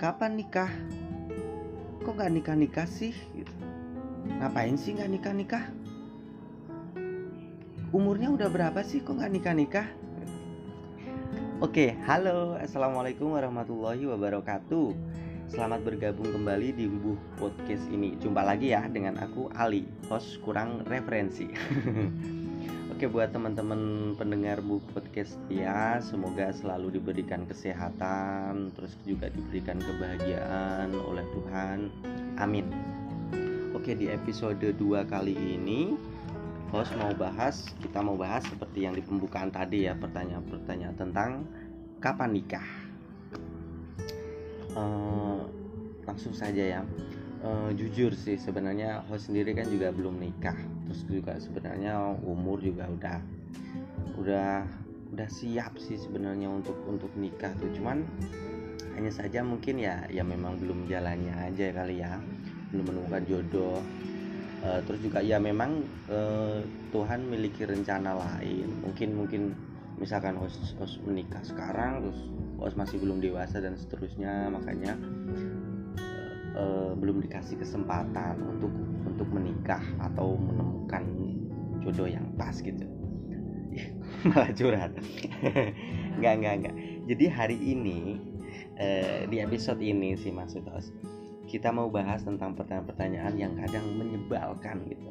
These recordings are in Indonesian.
kapan nikah kok gak nikah nikah sih gitu. ngapain sih gak nikah nikah umurnya udah berapa sih kok gak nikah nikah Oke, halo, assalamualaikum warahmatullahi wabarakatuh. Selamat bergabung kembali di Buh Podcast ini. Jumpa lagi ya dengan aku Ali, host kurang referensi. Oke, buat teman-teman pendengar Buh Podcast ya, semoga selalu diberikan kesehatan, terus juga diberikan kebahagiaan oleh Tuhan. Amin. Oke, di episode 2 kali ini host mau bahas kita mau bahas seperti yang di pembukaan tadi ya pertanyaan-pertanyaan tentang kapan nikah uh, langsung saja ya uh, jujur sih sebenarnya host sendiri kan juga belum nikah. Terus juga sebenarnya umur juga udah udah udah siap sih sebenarnya untuk untuk nikah tuh. Cuman hanya saja mungkin ya ya memang belum jalannya aja kali ya. Belum menemukan jodoh. Uh, terus juga ya memang uh, Tuhan memiliki rencana lain. Mungkin mungkin misalkan host, host menikah sekarang terus host masih belum dewasa dan seterusnya makanya uh, belum dikasih kesempatan untuk untuk menikah atau menemukan jodoh yang pas gitu. Malah curhat. Nggak nggak nggak. Jadi hari ini uh, di episode ini sih maksud host kita mau bahas tentang pertanyaan-pertanyaan yang kadang menyebalkan gitu.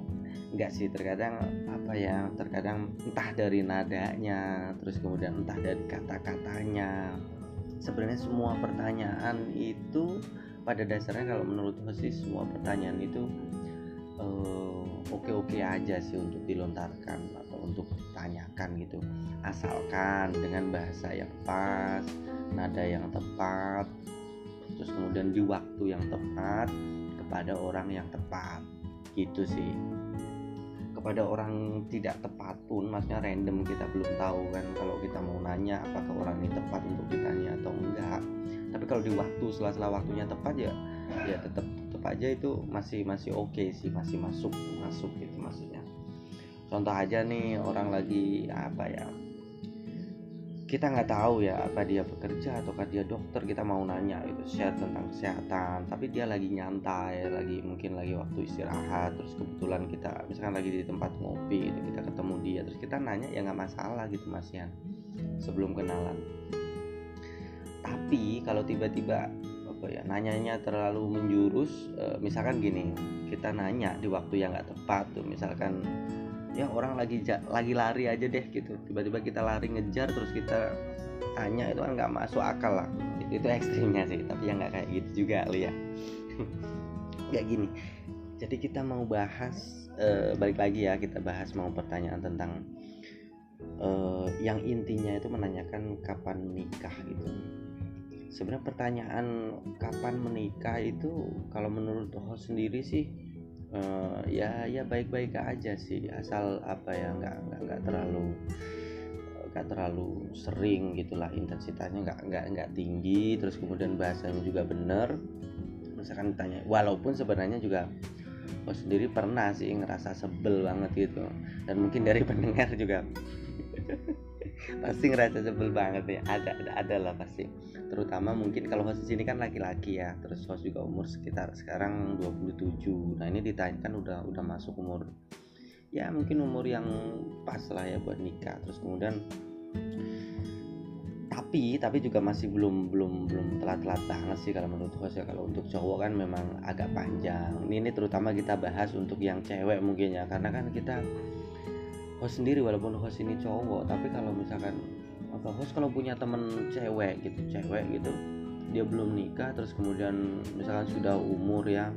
Enggak sih terkadang apa ya terkadang entah dari nadanya terus kemudian entah dari kata-katanya. Sebenarnya semua pertanyaan itu pada dasarnya kalau menurut sih semua pertanyaan itu oke-oke uh, aja sih untuk dilontarkan atau untuk ditanyakan gitu. Asalkan dengan bahasa yang pas nada yang tepat terus kemudian di waktu yang tepat kepada orang yang tepat. Gitu sih. Kepada orang tidak tepat pun maksudnya random kita belum tahu kan kalau kita mau nanya apakah orang ini tepat kalau di waktu sela-sela waktunya tepat ya ya tetap tetap aja itu masih masih oke okay sih masih masuk masuk gitu maksudnya. Contoh aja nih orang lagi apa ya kita nggak tahu ya apa dia bekerja ataukah dia dokter kita mau nanya itu share tentang kesehatan tapi dia lagi nyantai lagi mungkin lagi waktu istirahat terus kebetulan kita misalkan lagi di tempat ngopi kita ketemu dia terus kita nanya ya nggak masalah gitu mas ya sebelum kenalan tapi kalau tiba-tiba apa ya nanyanya terlalu menjurus e, misalkan gini kita nanya di waktu yang nggak tepat tuh misalkan ya orang lagi lagi lari aja deh gitu. Tiba-tiba kita lari ngejar terus kita tanya itu kan nggak masuk akal lah. Itu, itu ekstrimnya sih tapi ya nggak kayak gitu juga li ya. Ya gini. Jadi kita mau bahas uh, balik lagi ya kita bahas mau pertanyaan tentang uh, yang intinya itu menanyakan kapan menikah gitu sebenarnya pertanyaan kapan menikah itu kalau menurut host sendiri sih uh, ya ya baik-baik aja sih. Asal apa ya nggak nggak nggak terlalu nggak terlalu sering gitulah intensitasnya nggak nggak nggak tinggi terus kemudian bahasanya juga bener. Misalkan ditanya walaupun sebenarnya juga gue sendiri pernah sih ngerasa sebel banget gitu. Dan mungkin dari pendengar juga pasti ngerasa sebel banget ya. Ada ada ada lah pasti. Terutama mungkin kalau host sini kan laki-laki ya. Terus host juga umur sekitar sekarang 27 nah ini ditanyakan udah udah masuk umur ya mungkin umur yang pas lah ya buat nikah. Terus kemudian tapi tapi juga masih belum belum belum telat-telat banget sih kalau menurut host ya. Kalau untuk cowok kan memang agak panjang. Ini, ini terutama kita bahas untuk yang cewek mungkin ya. Karena kan kita host sendiri walaupun host ini cowok tapi kalau misalkan apa host kalau punya temen cewek gitu cewek gitu dia belum nikah terus kemudian misalkan sudah umur ya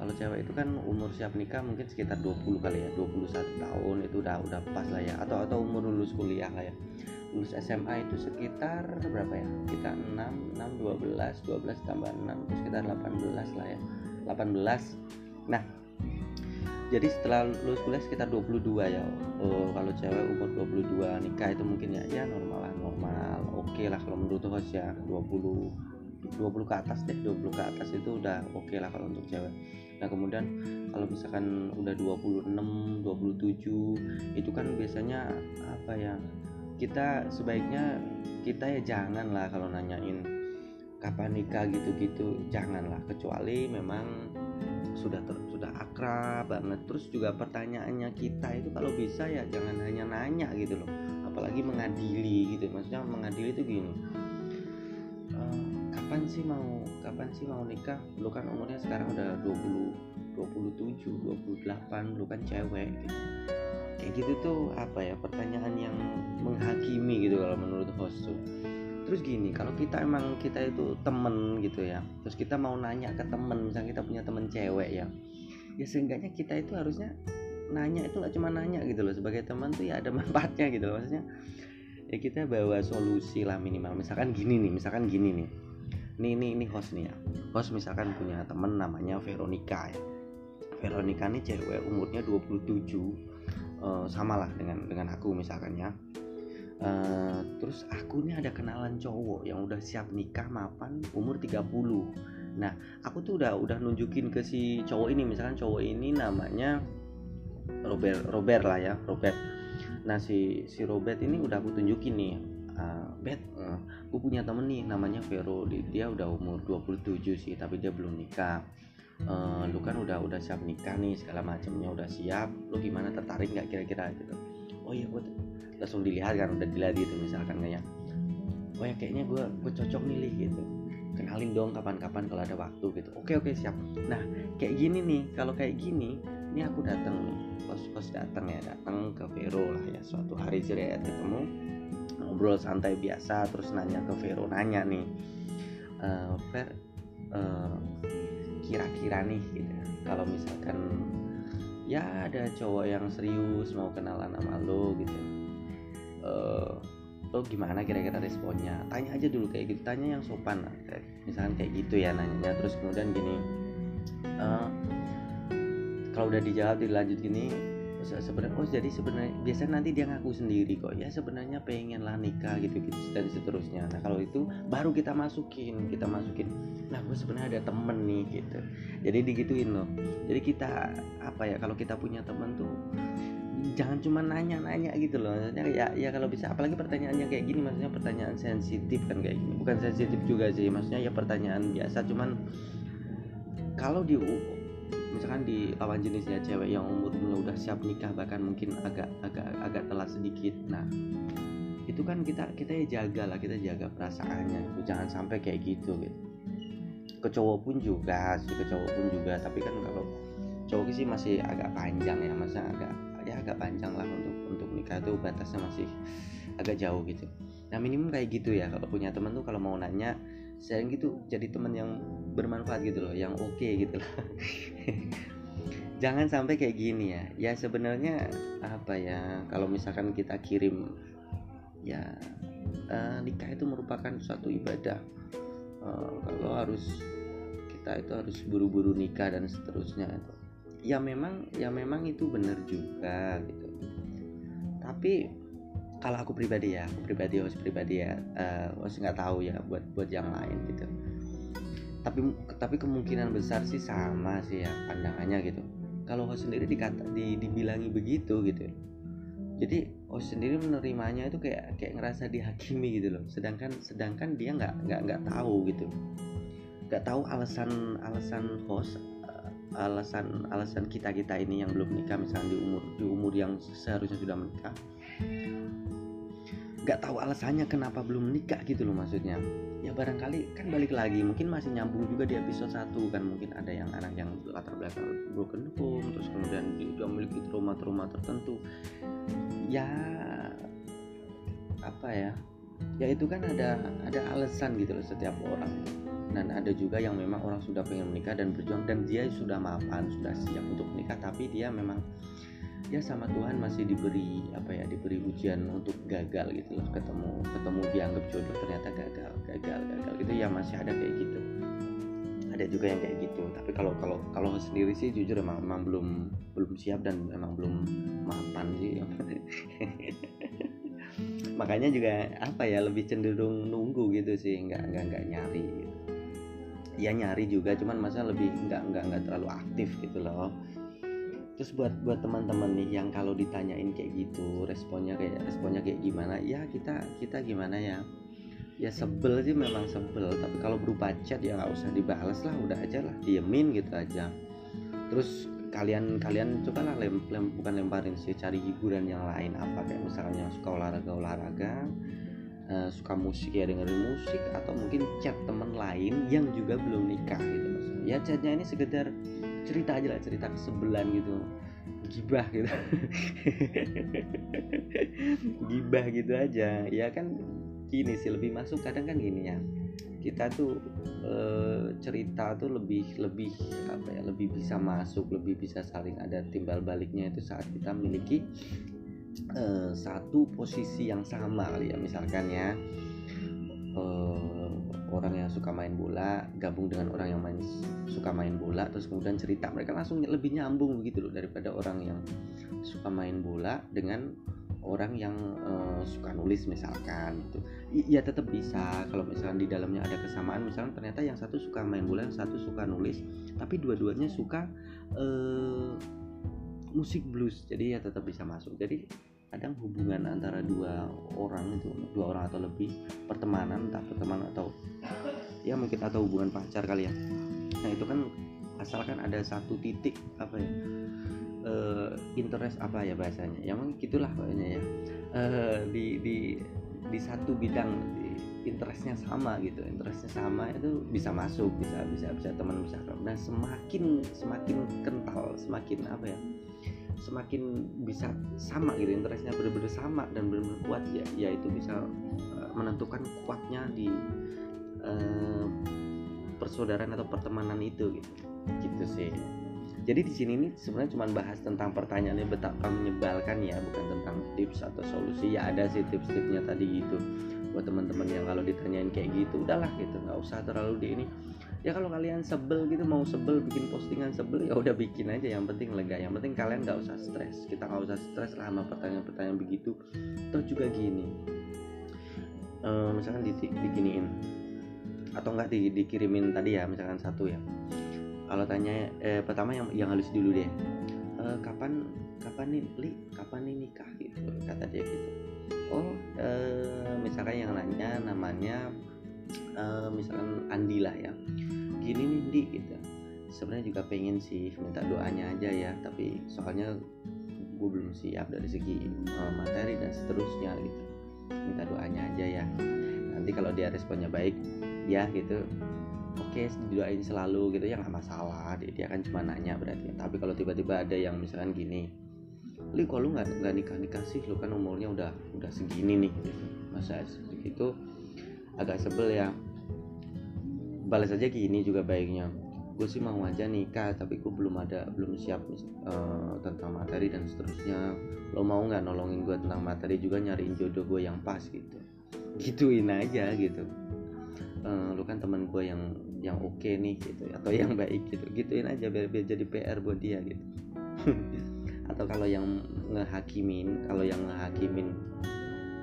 kalau cewek itu kan umur siap nikah mungkin sekitar 20 kali ya 21 tahun itu udah udah pas lah ya atau atau umur lulus kuliah lah ya. Lulus SMA itu sekitar berapa ya? Kita 6 6 12 12 tambah 6 itu sekitar 18 lah ya 18 nah jadi setelah lulus kuliah sekitar 22 ya. Oh, kalau cewek umur 22 nikah itu mungkin ya ya normal lah normal. Oke okay lah kalau menurut host ya 20 20 ke atas deh 20 ke atas itu udah oke okay lah kalau untuk cewek. Nah kemudian kalau misalkan udah 26 27 itu kan biasanya apa ya kita sebaiknya kita ya jangan lah kalau nanyain kapan nikah gitu-gitu janganlah kecuali memang sudah ter, sudah akrab banget. Terus juga pertanyaannya kita itu kalau bisa ya jangan hanya nanya gitu loh. Apalagi mengadili gitu. Maksudnya mengadili itu gini. Uh, kapan sih mau kapan sih mau nikah? Lu kan umurnya sekarang udah 20 27 28 lu kan cewek gitu. Kayak gitu tuh apa ya? Pertanyaan yang menghakimi gitu kalau menurut host terus gini kalau kita emang kita itu temen gitu ya terus kita mau nanya ke temen misalnya kita punya temen cewek ya ya seenggaknya kita itu harusnya nanya itu nggak cuma nanya gitu loh sebagai teman tuh ya ada manfaatnya gitu loh. Maksudnya ya kita bawa solusi lah minimal. Misalkan gini nih misalkan gini nih. Nih ini ini host nih ya. Host misalkan punya temen namanya Veronica ya. Veronica nih cewek umurnya 27 uh, sama lah dengan dengan aku misalkan ya Uh, terus aku nih ada kenalan cowok yang udah siap nikah mapan umur 30 nah aku tuh udah udah nunjukin ke si cowok ini. Misalkan cowok ini namanya Robert Robert lah ya Robert. Nah si si Robert ini udah aku tunjukin nih uh, Bet uh, aku punya temen nih namanya Vero. Dia udah umur 27 sih tapi dia belum nikah. Uh, lu kan udah udah siap nikah nih segala macamnya udah siap. Lu gimana tertarik nggak kira-kira? Gitu oh iya gue langsung dilihat kan udah dilihat gitu misalkan kayak oh ya kayaknya gue gue cocok nih gitu. Kenalin dong kapan-kapan kalau ada waktu gitu. Oke oke siap. Nah kayak gini nih kalau kayak gini ini aku datang kos kos datang ya datang ke Vero lah ya. Suatu hari ceria ketemu ngobrol santai biasa terus nanya ke Vero nanya nih Ver uh, kira-kira nih gitu kalau misalkan ya ada cowok yang serius mau kenalan sama lo gitu. Uh, lo gimana kira-kira responnya? Tanya aja dulu kayak gitu tanya yang sopan lah kayak, misalkan kayak gitu ya nanya. Terus kemudian gini uh, kalau udah dijawab dilanjut gini sebenarnya oh jadi sebenarnya biasanya nanti dia ngaku sendiri kok. Ya sebenarnya pengen lah nikah gitu gitu dan seterusnya. Nah kalau itu baru kita masukin kita masukin. Nah gue sebenarnya ada temen nih gitu. Jadi digituin loh. Jadi kita apa ya kalau kita punya temen tuh jangan cuma nanya-nanya gitu loh. Maksudnya ya ya kalau bisa apalagi pertanyaannya kayak gini maksudnya pertanyaan sensitif kan kayak gini. Bukan sensitif juga sih maksudnya ya pertanyaan biasa cuman kalau di misalkan di lawan jenisnya cewek yang umur udah siap nikah bahkan mungkin agak agak agak telat sedikit. Nah itu kan kita kita ya jaga lah kita jaga perasaannya itu jangan sampai kayak gitu gitu. Ke cowok pun juga sih ke cowok pun juga. Tapi kan kalau cowok sih masih agak panjang ya masa agak ya agak panjang lah untuk untuk nikah itu batasnya masih agak jauh gitu. Nah minimum kayak gitu ya kalau punya teman tuh kalau mau nanya sharing gitu jadi teman yang bermanfaat gitu loh yang oke okay gitu loh. Jangan sampai kayak gini ya. Ya sebenarnya apa ya kalau misalkan kita kirim ya uh, nikah itu merupakan suatu ibadah. Uh, kalau harus kita itu harus buru-buru nikah dan seterusnya itu. Ya memang ya memang itu benar juga gitu. Tapi kalau aku pribadi ya aku pribadi host pribadi ya uh, host nggak tahu ya buat buat yang lain gitu tapi tapi kemungkinan besar sih sama sih ya pandangannya gitu. Kalau host sendiri dikata di, dibilangi begitu gitu. Jadi host sendiri menerimanya itu kayak kayak ngerasa dihakimi gitu loh. Sedangkan sedangkan dia nggak nggak nggak tahu gitu. Nggak tahu alasan alasan host alasan alasan kita kita ini yang belum nikah misalnya di umur di umur yang seharusnya sudah menikah nggak tahu alasannya kenapa belum nikah gitu loh maksudnya. Ya barangkali kan balik lagi mungkin masih nyambung juga di episode 1 kan mungkin ada yang anak yang latar belakang broken home terus kemudian juga memiliki trauma-trauma tertentu. Ya apa ya ya itu kan ada ada alasan gitu loh setiap orang. Dan ada juga yang memang orang sudah pengen menikah dan berjuang dan dia sudah mapan sudah siap untuk menikah tapi dia memang ya sama Tuhan masih diberi apa ya diberi ujian untuk gagal gitu loh ketemu ketemu dianggap jodoh ternyata gagal gagal gagal gitu. Ya masih ada kayak gitu. Ada juga yang kayak gitu. Tapi kalau kalau kalau sendiri sih jujur emang emang belum belum siap dan emang belum mapan sih. Makanya juga apa ya lebih cenderung nunggu gitu sih. Nggak nggak nggak nyari. Gitu ya nyari juga. Cuman masa lebih nggak nggak nggak terlalu aktif gitu loh terus buat buat teman-teman nih yang kalau ditanyain kayak gitu responnya kayak responnya kayak gimana ya kita kita gimana ya? Ya sebel sih memang sebel. Tapi kalau berupa chat ya nggak usah dibalas lah udah aja lah diemin gitu aja. Terus kalian kalian coba lah lem, lem, bukan lemparin sih cari hiburan yang lain. Apa kayak misalnya suka olahraga olahraga uh, suka musik ya dengerin musik atau mungkin chat temen lain yang juga belum nikah gitu maksudnya. Ya chatnya ini sekedar cerita aja lah cerita kesebelan gitu. Gibah gitu. Gibah gitu aja. Ya kan gini sih lebih masuk kadang kan gini ya. Kita tuh e, cerita tuh lebih lebih apa ya lebih bisa masuk lebih bisa saling ada timbal baliknya itu saat kita memiliki e, satu posisi yang sama kali ya misalkan ya e, orang yang suka main bola gabung dengan orang yang main suka main bola terus kemudian cerita. Mereka langsung lebih nyambung begitu loh daripada orang yang suka main bola dengan orang yang uh, suka nulis misalkan gitu. Ya tetap bisa. Kalau misalkan di dalamnya ada kesamaan misalkan ternyata yang satu suka main bola yang satu suka nulis tapi dua-duanya suka uh, musik blues. Jadi ya tetap bisa masuk. Jadi kadang hubungan antara dua orang itu dua orang atau lebih pertemanan entah pertemanan atau ya mungkin atau hubungan pacar kali ya. Nah itu kan asalkan ada satu titik apa ya uh, interest apa ya bahasanya? Ya mungkin gitulah pokoknya ya. Uh, di di di satu bidang interestnya sama gitu interestnya sama itu bisa masuk bisa bisa bisa teman bisa nah semakin semakin kental semakin apa ya semakin bisa sama gitu interestnya benar-benar sama dan benar-benar kuat ya ya itu bisa uh, menentukan kuatnya di uh, persaudaraan atau pertemanan itu gitu. Gitu sih. Jadi di sini nih sebenarnya cuma bahas tentang pertanyaannya betapa menyebalkan ya bukan tentang tips atau solusi. Ya ada sih tips-tipsnya tadi gitu buat teman-teman yang kalau ditanyain kayak gitu udahlah gitu nggak usah terlalu di ini ya kalau kalian sebel gitu mau sebel bikin postingan sebel ya udah bikin aja. Yang penting lega. Yang penting kalian nggak usah stres. Kita nggak usah stres lah sama pertanyaan-pertanyaan begitu. Terus juga gini. Uh, misalkan di, diginiin. Atau enggak di, dikirimin tadi ya misalkan satu ya. Kalau tanya eh, pertama yang yang halus dulu deh. E, kapan kapan nih li? Kapan nih nikah? Gitu kata dia gitu. Oh e, misalkan yang nanya namanya e, misalkan Andi lah ya. Gini nih di gitu. Sebenarnya juga pengen sih minta doanya aja ya tapi soalnya gue belum siap dari segi uh, materi dan seterusnya gitu. Minta doanya aja ya. Nanti kalau dia responnya baik ya gitu. Oke okay, didoain selalu gitu. Ya nggak masalah. Dia, dia kan cuma nanya berarti. Tapi kalau tiba-tiba ada yang misalkan gini li kok lu nggak nggak nikah nikah sih? Lu kan umurnya udah udah segini nih gitu. masa itu agak sebel ya balas aja gini juga baiknya. Gue sih mau aja nikah tapi gue belum ada belum siap uh, tentang materi dan seterusnya. Lo mau nggak nolongin gue tentang materi juga nyariin jodoh gue yang pas gitu? Gituin aja gitu. Uh, lu kan teman gue yang yang oke okay nih gitu atau yang baik gitu. Gituin aja biar, biar jadi PR buat dia gitu. Atau kalau yang ngehakimin kalau yang ngehakimin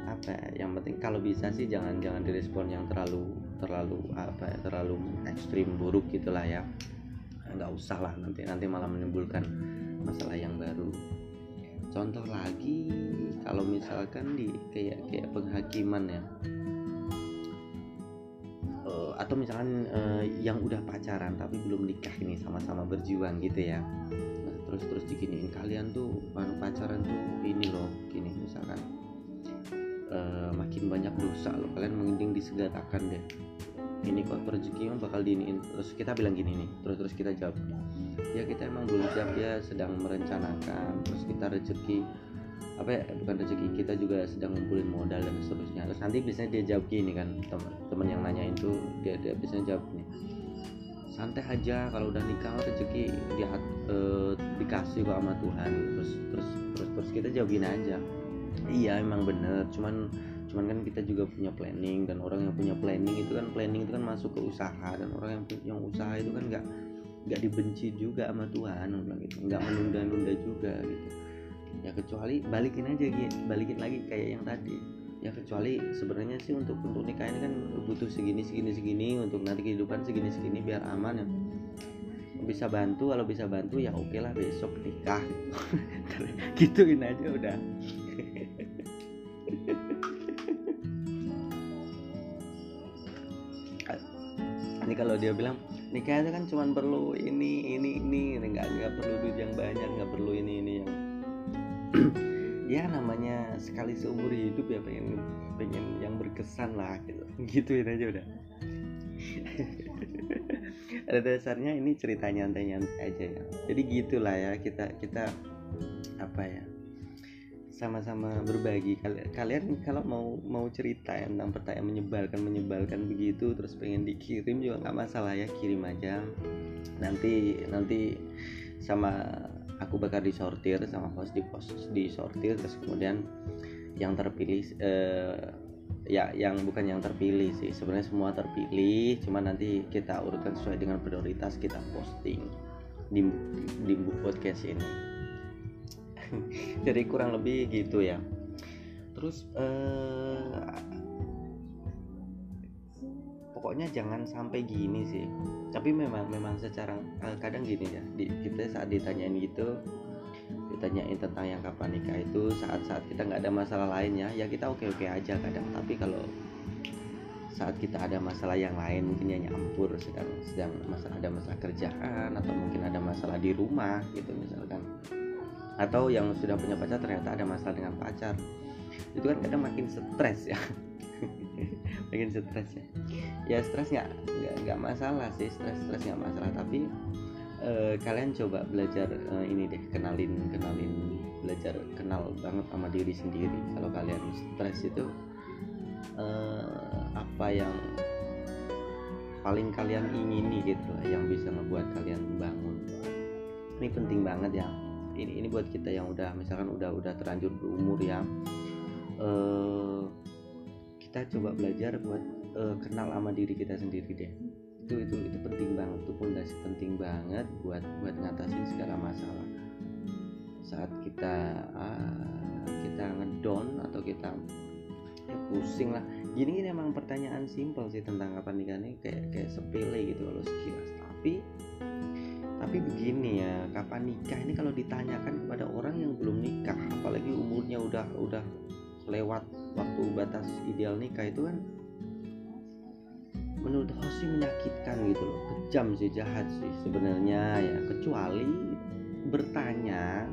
apa ya, yang penting kalau bisa sih jangan jangan direspon yang terlalu terlalu apa ya terlalu ekstrim buruk gitulah ya. Nggak usah lah nanti nanti malah menimbulkan masalah yang baru. Contoh lagi kalau misalkan di kayak kayak penghakiman ya. Atau misalkan uh, yang udah pacaran tapi belum nikah ini sama-sama berjuang gitu ya. Terus terus diginiin kalian tuh baru pacaran tuh ini loh gini misalkan uh, makin banyak dosa loh. Kalian mending disegerakan deh. Ini kok rezeki bakal diiniin. Terus kita bilang gini nih terus terus kita jawab. Ya kita emang belum siap. Ya sedang merencanakan. Terus kita rezeki apa ya bukan rezeki kita juga sedang ngumpulin modal dan seterusnya. Terus nanti biasanya dia jawab gini kan teman yang nanyain tuh dia dia biasanya jawab nih santai aja kalau udah nikah rezeki dia uh, dikasih kok sama Tuhan. Terus terus terus terus kita jawabin aja iya emang bener. Cuman cuman kan kita juga punya planning dan orang yang punya planning itu kan planning itu kan masuk ke usaha dan orang yang yang usaha itu kan nggak nggak dibenci juga sama Tuhan gitu. Nggak menunda-nunda juga gitu. Ya kecuali balikin aja gitu balikin lagi kayak yang tadi. Ya kecuali sebenarnya sih untuk untuk nikah ini kan butuh segini segini segini untuk nanti kehidupan segini segini biar aman ya. Bisa bantu kalau bisa bantu ya oke okay lah besok nikah. Gituin aja udah kalau dia bilang nikah itu kan cuma perlu ini ini ini. Nggak nggak perlu duit yang banyak nggak perlu ini ini yang ya namanya sekali seumur hidup ya pengen pengen yang berkesan lah gitu. Gituin aja udah. Ada dasarnya ini cerita nyantai-nyantai aja ya. Jadi gitulah ya kita kita apa ya sama-sama berbagi. Kalian kalau mau mau cerita tentang pertanyaan menyebalkan menyebalkan begitu terus pengen dikirim juga nggak masalah ya kirim aja. Nanti nanti sama aku bakal disortir sama host di post disortir terus kemudian yang terpilih eh, ya yang bukan yang terpilih sih sebenarnya semua terpilih cuma nanti kita urutkan sesuai dengan prioritas kita posting di di podcast ini jadi kurang lebih gitu ya. Terus uh, pokoknya jangan sampai gini sih. Tapi memang memang secara uh, kadang gini ya di, kita saat ditanyain gitu ditanyain tentang yang kapan nikah itu saat-saat kita nggak ada masalah lainnya ya kita oke-oke aja kadang. Tapi kalau saat kita ada masalah yang lain mungkin ya nyampur sedang sedang masalah ada masalah kerjaan atau mungkin ada masalah di rumah gitu misalkan atau yang sudah punya pacar ternyata ada masalah dengan pacar. Itu kan kadang makin stres ya. Makin stres ya. Ya stres nggak nggak masalah sih. Stres stres nggak masalah. Tapi eh, kalian coba belajar eh, ini deh kenalin kenalin belajar kenal banget sama diri sendiri. Kalau kalian stres itu eh, apa yang paling kalian ingini gitu yang bisa membuat kalian bangun? Ini penting banget ya ini ini buat kita yang udah misalkan udah udah terlanjur berumur ya. Uh, kita coba belajar buat uh, kenal sama diri kita sendiri deh. Itu itu itu penting banget itu pondasi penting banget buat buat ngatasin segala masalah. Saat kita uh, kita ngedown atau kita ya pusing lah. Gini gini emang pertanyaan simpel sih tentang kapan nikah nih kayak kayak sepele gitu kalau sekilas. Tapi tapi begini ya kapan nikah ini kalau ditanyakan kepada orang yang belum nikah apalagi umurnya udah udah lewat waktu batas ideal nikah itu kan menurut host sih menyakitkan gitu loh. Kejam sih jahat sih sebenarnya ya. Kecuali bertanya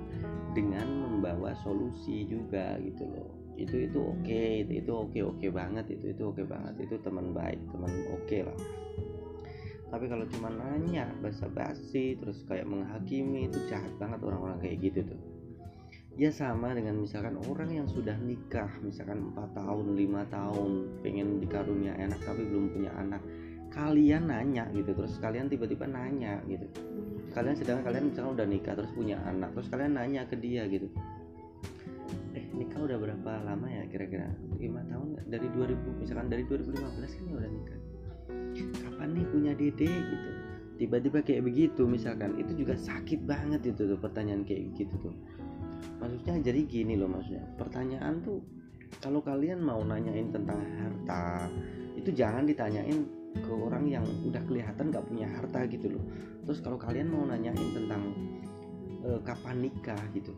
dengan membawa solusi juga gitu loh. Itu itu oke okay, itu itu oke okay, oke okay banget itu itu oke okay banget. Itu teman baik teman oke okay lah tapi kalau cuma nanya basa-basi terus kayak menghakimi itu jahat banget orang-orang kayak gitu tuh. Ya sama dengan misalkan orang yang sudah nikah misalkan 4 tahun lima tahun pengen dikarunia anak tapi belum punya anak. Kalian nanya gitu terus kalian tiba-tiba nanya gitu. Kalian sedang kalian misalkan udah nikah terus punya anak terus kalian nanya ke dia gitu. Eh nikah udah berapa lama ya kira-kira? Lima tahun dari 2000 misalkan dari 2015 kan ya udah nikah kapan nih punya dede gitu. Tiba-tiba kayak begitu misalkan. Itu juga sakit banget itu tuh pertanyaan kayak gitu tuh. Maksudnya jadi gini loh maksudnya. Pertanyaan tuh kalau kalian mau nanyain tentang harta itu jangan ditanyain ke orang yang udah kelihatan gak punya harta gitu loh. Terus kalau kalian mau nanyain tentang e, kapan nikah gitu.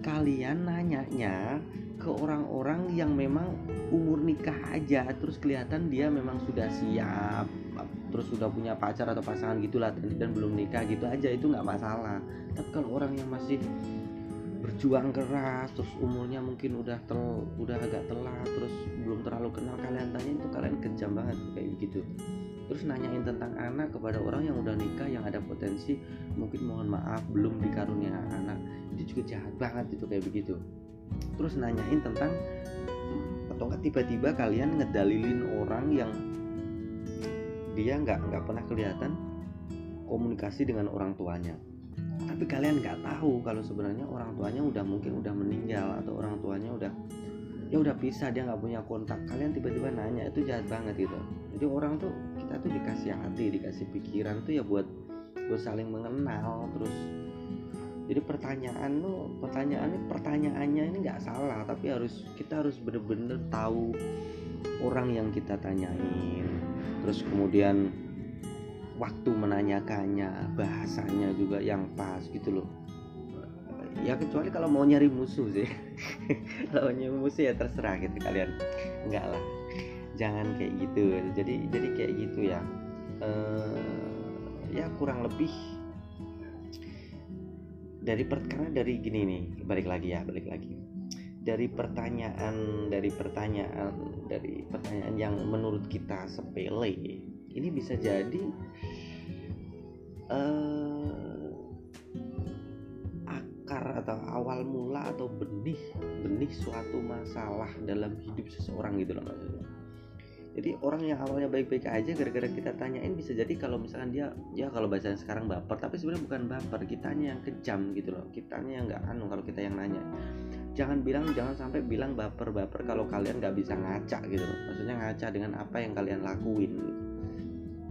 Kalian nanyanya ke orang-orang yang memang umur nikah aja terus kelihatan dia memang sudah siap terus sudah punya pacar atau pasangan gitulah dan belum nikah gitu aja itu nggak masalah. Tapi kalau orang yang masih berjuang keras terus umurnya mungkin udah tel udah agak telat terus belum terlalu kenal kalian tanya itu kalian kejam banget kayak begitu terus nanyain tentang anak kepada orang yang udah nikah yang ada potensi mungkin mohon maaf belum dikarunia anak. Itu juga jahat banget itu kayak begitu. Terus nanyain tentang atau nggak tiba-tiba kalian ngedalilin orang yang dia nggak nggak pernah kelihatan komunikasi dengan orang tuanya. Tapi kalian nggak tahu kalau sebenarnya orang tuanya udah mungkin udah meninggal atau orang tuanya udah ya udah pisah dia nggak punya kontak. Kalian tiba-tiba nanya itu jahat banget gitu. Jadi orang tuh kita tuh dikasih hati dikasih pikiran tuh ya buat buat saling mengenal terus jadi pertanyaan lo pertanyaan pertanyaannya ini nggak salah tapi harus kita harus bener-bener tahu orang yang kita tanyain. Terus kemudian waktu menanyakannya bahasanya juga yang pas gitu loh. Ya kecuali kalau mau nyari musuh sih. Kalau nyari musuh ya terserah gitu kalian. Enggak lah jangan kayak gitu. Jadi jadi kayak gitu ya. Uh, ya kurang lebih dari karena dari gini nih balik lagi ya balik lagi. Dari pertanyaan dari pertanyaan dari pertanyaan yang menurut kita sepele ini bisa jadi uh, akar atau awal mula atau benih benih suatu masalah dalam hidup seseorang gitu loh maksudnya jadi orang yang awalnya baik-baik aja gara-gara kita tanyain bisa jadi kalau misalkan dia ya kalau bahasanya sekarang baper tapi sebenarnya bukan baper. Kitanya yang kejam gitu loh. Kitanya yang nggak anu kalau kita yang nanya. Jangan bilang jangan sampai bilang baper-baper kalau kalian nggak bisa ngaca gitu loh. Maksudnya ngaca dengan apa yang kalian lakuin gitu.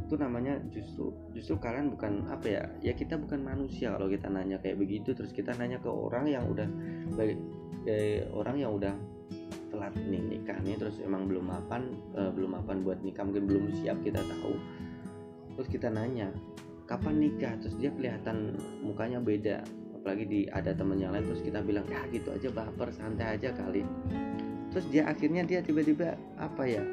Itu namanya justru justru kalian bukan apa ya ya kita bukan manusia kalau kita nanya kayak begitu. Terus kita nanya ke orang yang udah baik eh, orang yang udah telat nih nikahnya terus emang belum mapan uh, belum mapan buat nikah mungkin belum siap kita tahu. Terus kita nanya kapan nikah? Terus dia kelihatan mukanya beda apalagi di ada temen yang lain terus kita bilang ya gitu aja baper santai aja kali. Terus dia akhirnya dia tiba-tiba apa ya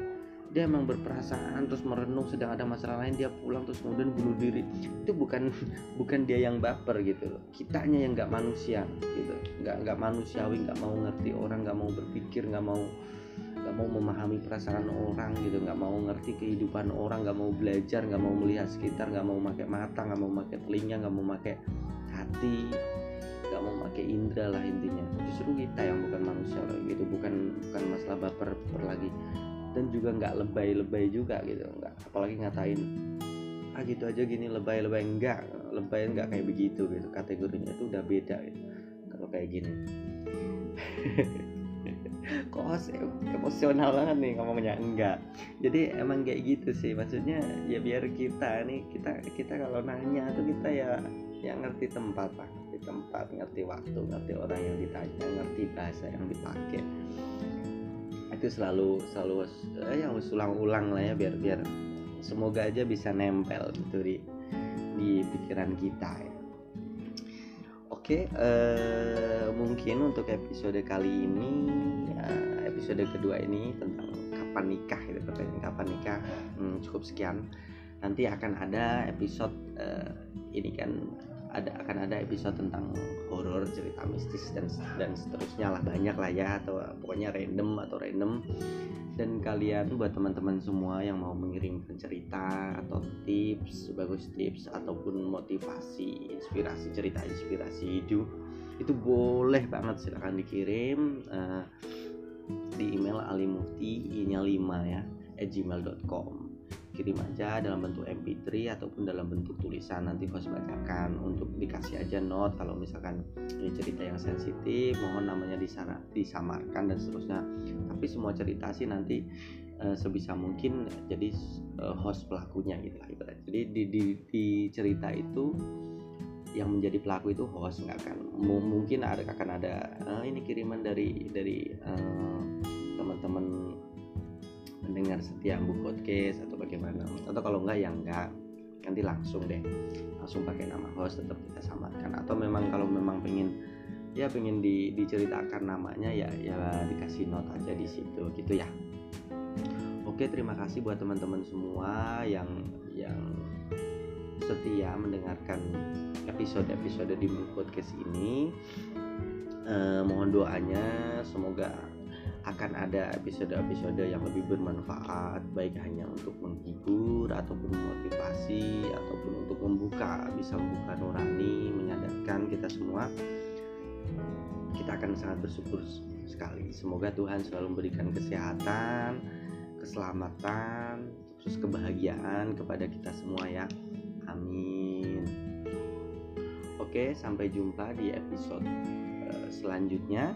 dia emang berperasaan terus merenung sedang ada masalah lain dia pulang terus kemudian bunuh diri. Itu bukan bukan dia yang baper gitu loh. Kitanya yang nggak manusia gitu. Nggak nggak manusiawi nggak mau ngerti orang nggak mau berpikir nggak mau nggak mau memahami perasaan orang gitu. Nggak mau ngerti kehidupan orang nggak mau belajar nggak mau melihat sekitar nggak mau pakai mata nggak mau pakai telinga nggak mau pakai hati nggak mau pakai indera lah intinya. Justru kita yang bukan manusia gitu bukan bukan masalah baper, baper lagi dan juga nggak lebay-lebay juga gitu nggak apalagi ngatain ah gitu aja gini lebay-lebay. Enggak lebay enggak kayak begitu gitu kategorinya itu udah beda gitu kalau kayak gini. Kok emosional banget nih ngomongnya? Enggak jadi emang kayak gitu sih maksudnya ya biar kita nih kita kita kalau nanya tuh kita ya yang ngerti tempat lah ngerti tempat ngerti waktu ngerti orang yang ditanya ngerti bahasa yang dipakai itu selalu selalu eh, yang ulang-ulang lah ya biar biar semoga aja bisa nempel gitu di di pikiran kita ya. Oke, eh, mungkin untuk episode kali ini ya, episode kedua ini tentang kapan nikah itu pertanyaan kapan nikah hmm, cukup sekian. Nanti akan ada episode eh, ini kan ada akan ada episode tentang horor cerita mistis dan dan seterusnya lah. Banyak lah ya atau pokoknya random atau random. Dan kalian buat teman-teman semua yang mau mengirimkan cerita atau tips bagus tips ataupun motivasi inspirasi cerita inspirasi hidup itu boleh banget silahkan dikirim uh, di email alimufti nya 5 ya at gmail.com kirim aja dalam bentuk MP3 ataupun dalam bentuk tulisan. Nanti host bacakan untuk dikasih aja note kalau misalkan ini cerita yang sensitif mohon namanya di sana disamarkan dan seterusnya. Tapi semua cerita sih nanti uh, sebisa mungkin jadi uh, host pelakunya gitu lah ibarat. Jadi di, di, di cerita itu yang menjadi pelaku itu host nggak akan mungkin ada akan ada uh, ini kiriman dari dari uh, teman-teman mendengar setia bu podcast atau bagaimana atau kalau enggak ya enggak. Nanti langsung deh. Langsung pakai nama host tetap kita samakan. Atau memang kalau memang pengen ya pengen di, diceritakan namanya ya ya dikasih note aja di situ. Gitu ya. Oke terima kasih buat teman-teman semua yang yang setia mendengarkan episode-episode di podcast ini. Eh, mohon doanya semoga akan ada episode-episode yang lebih bermanfaat baik hanya untuk menghibur ataupun memotivasi ataupun untuk membuka bisa membuka nurani menyadarkan kita semua. Kita akan sangat bersyukur sekali. Semoga Tuhan selalu memberikan kesehatan keselamatan terus kebahagiaan kepada kita semua ya. Amin. Oke sampai jumpa di episode uh, selanjutnya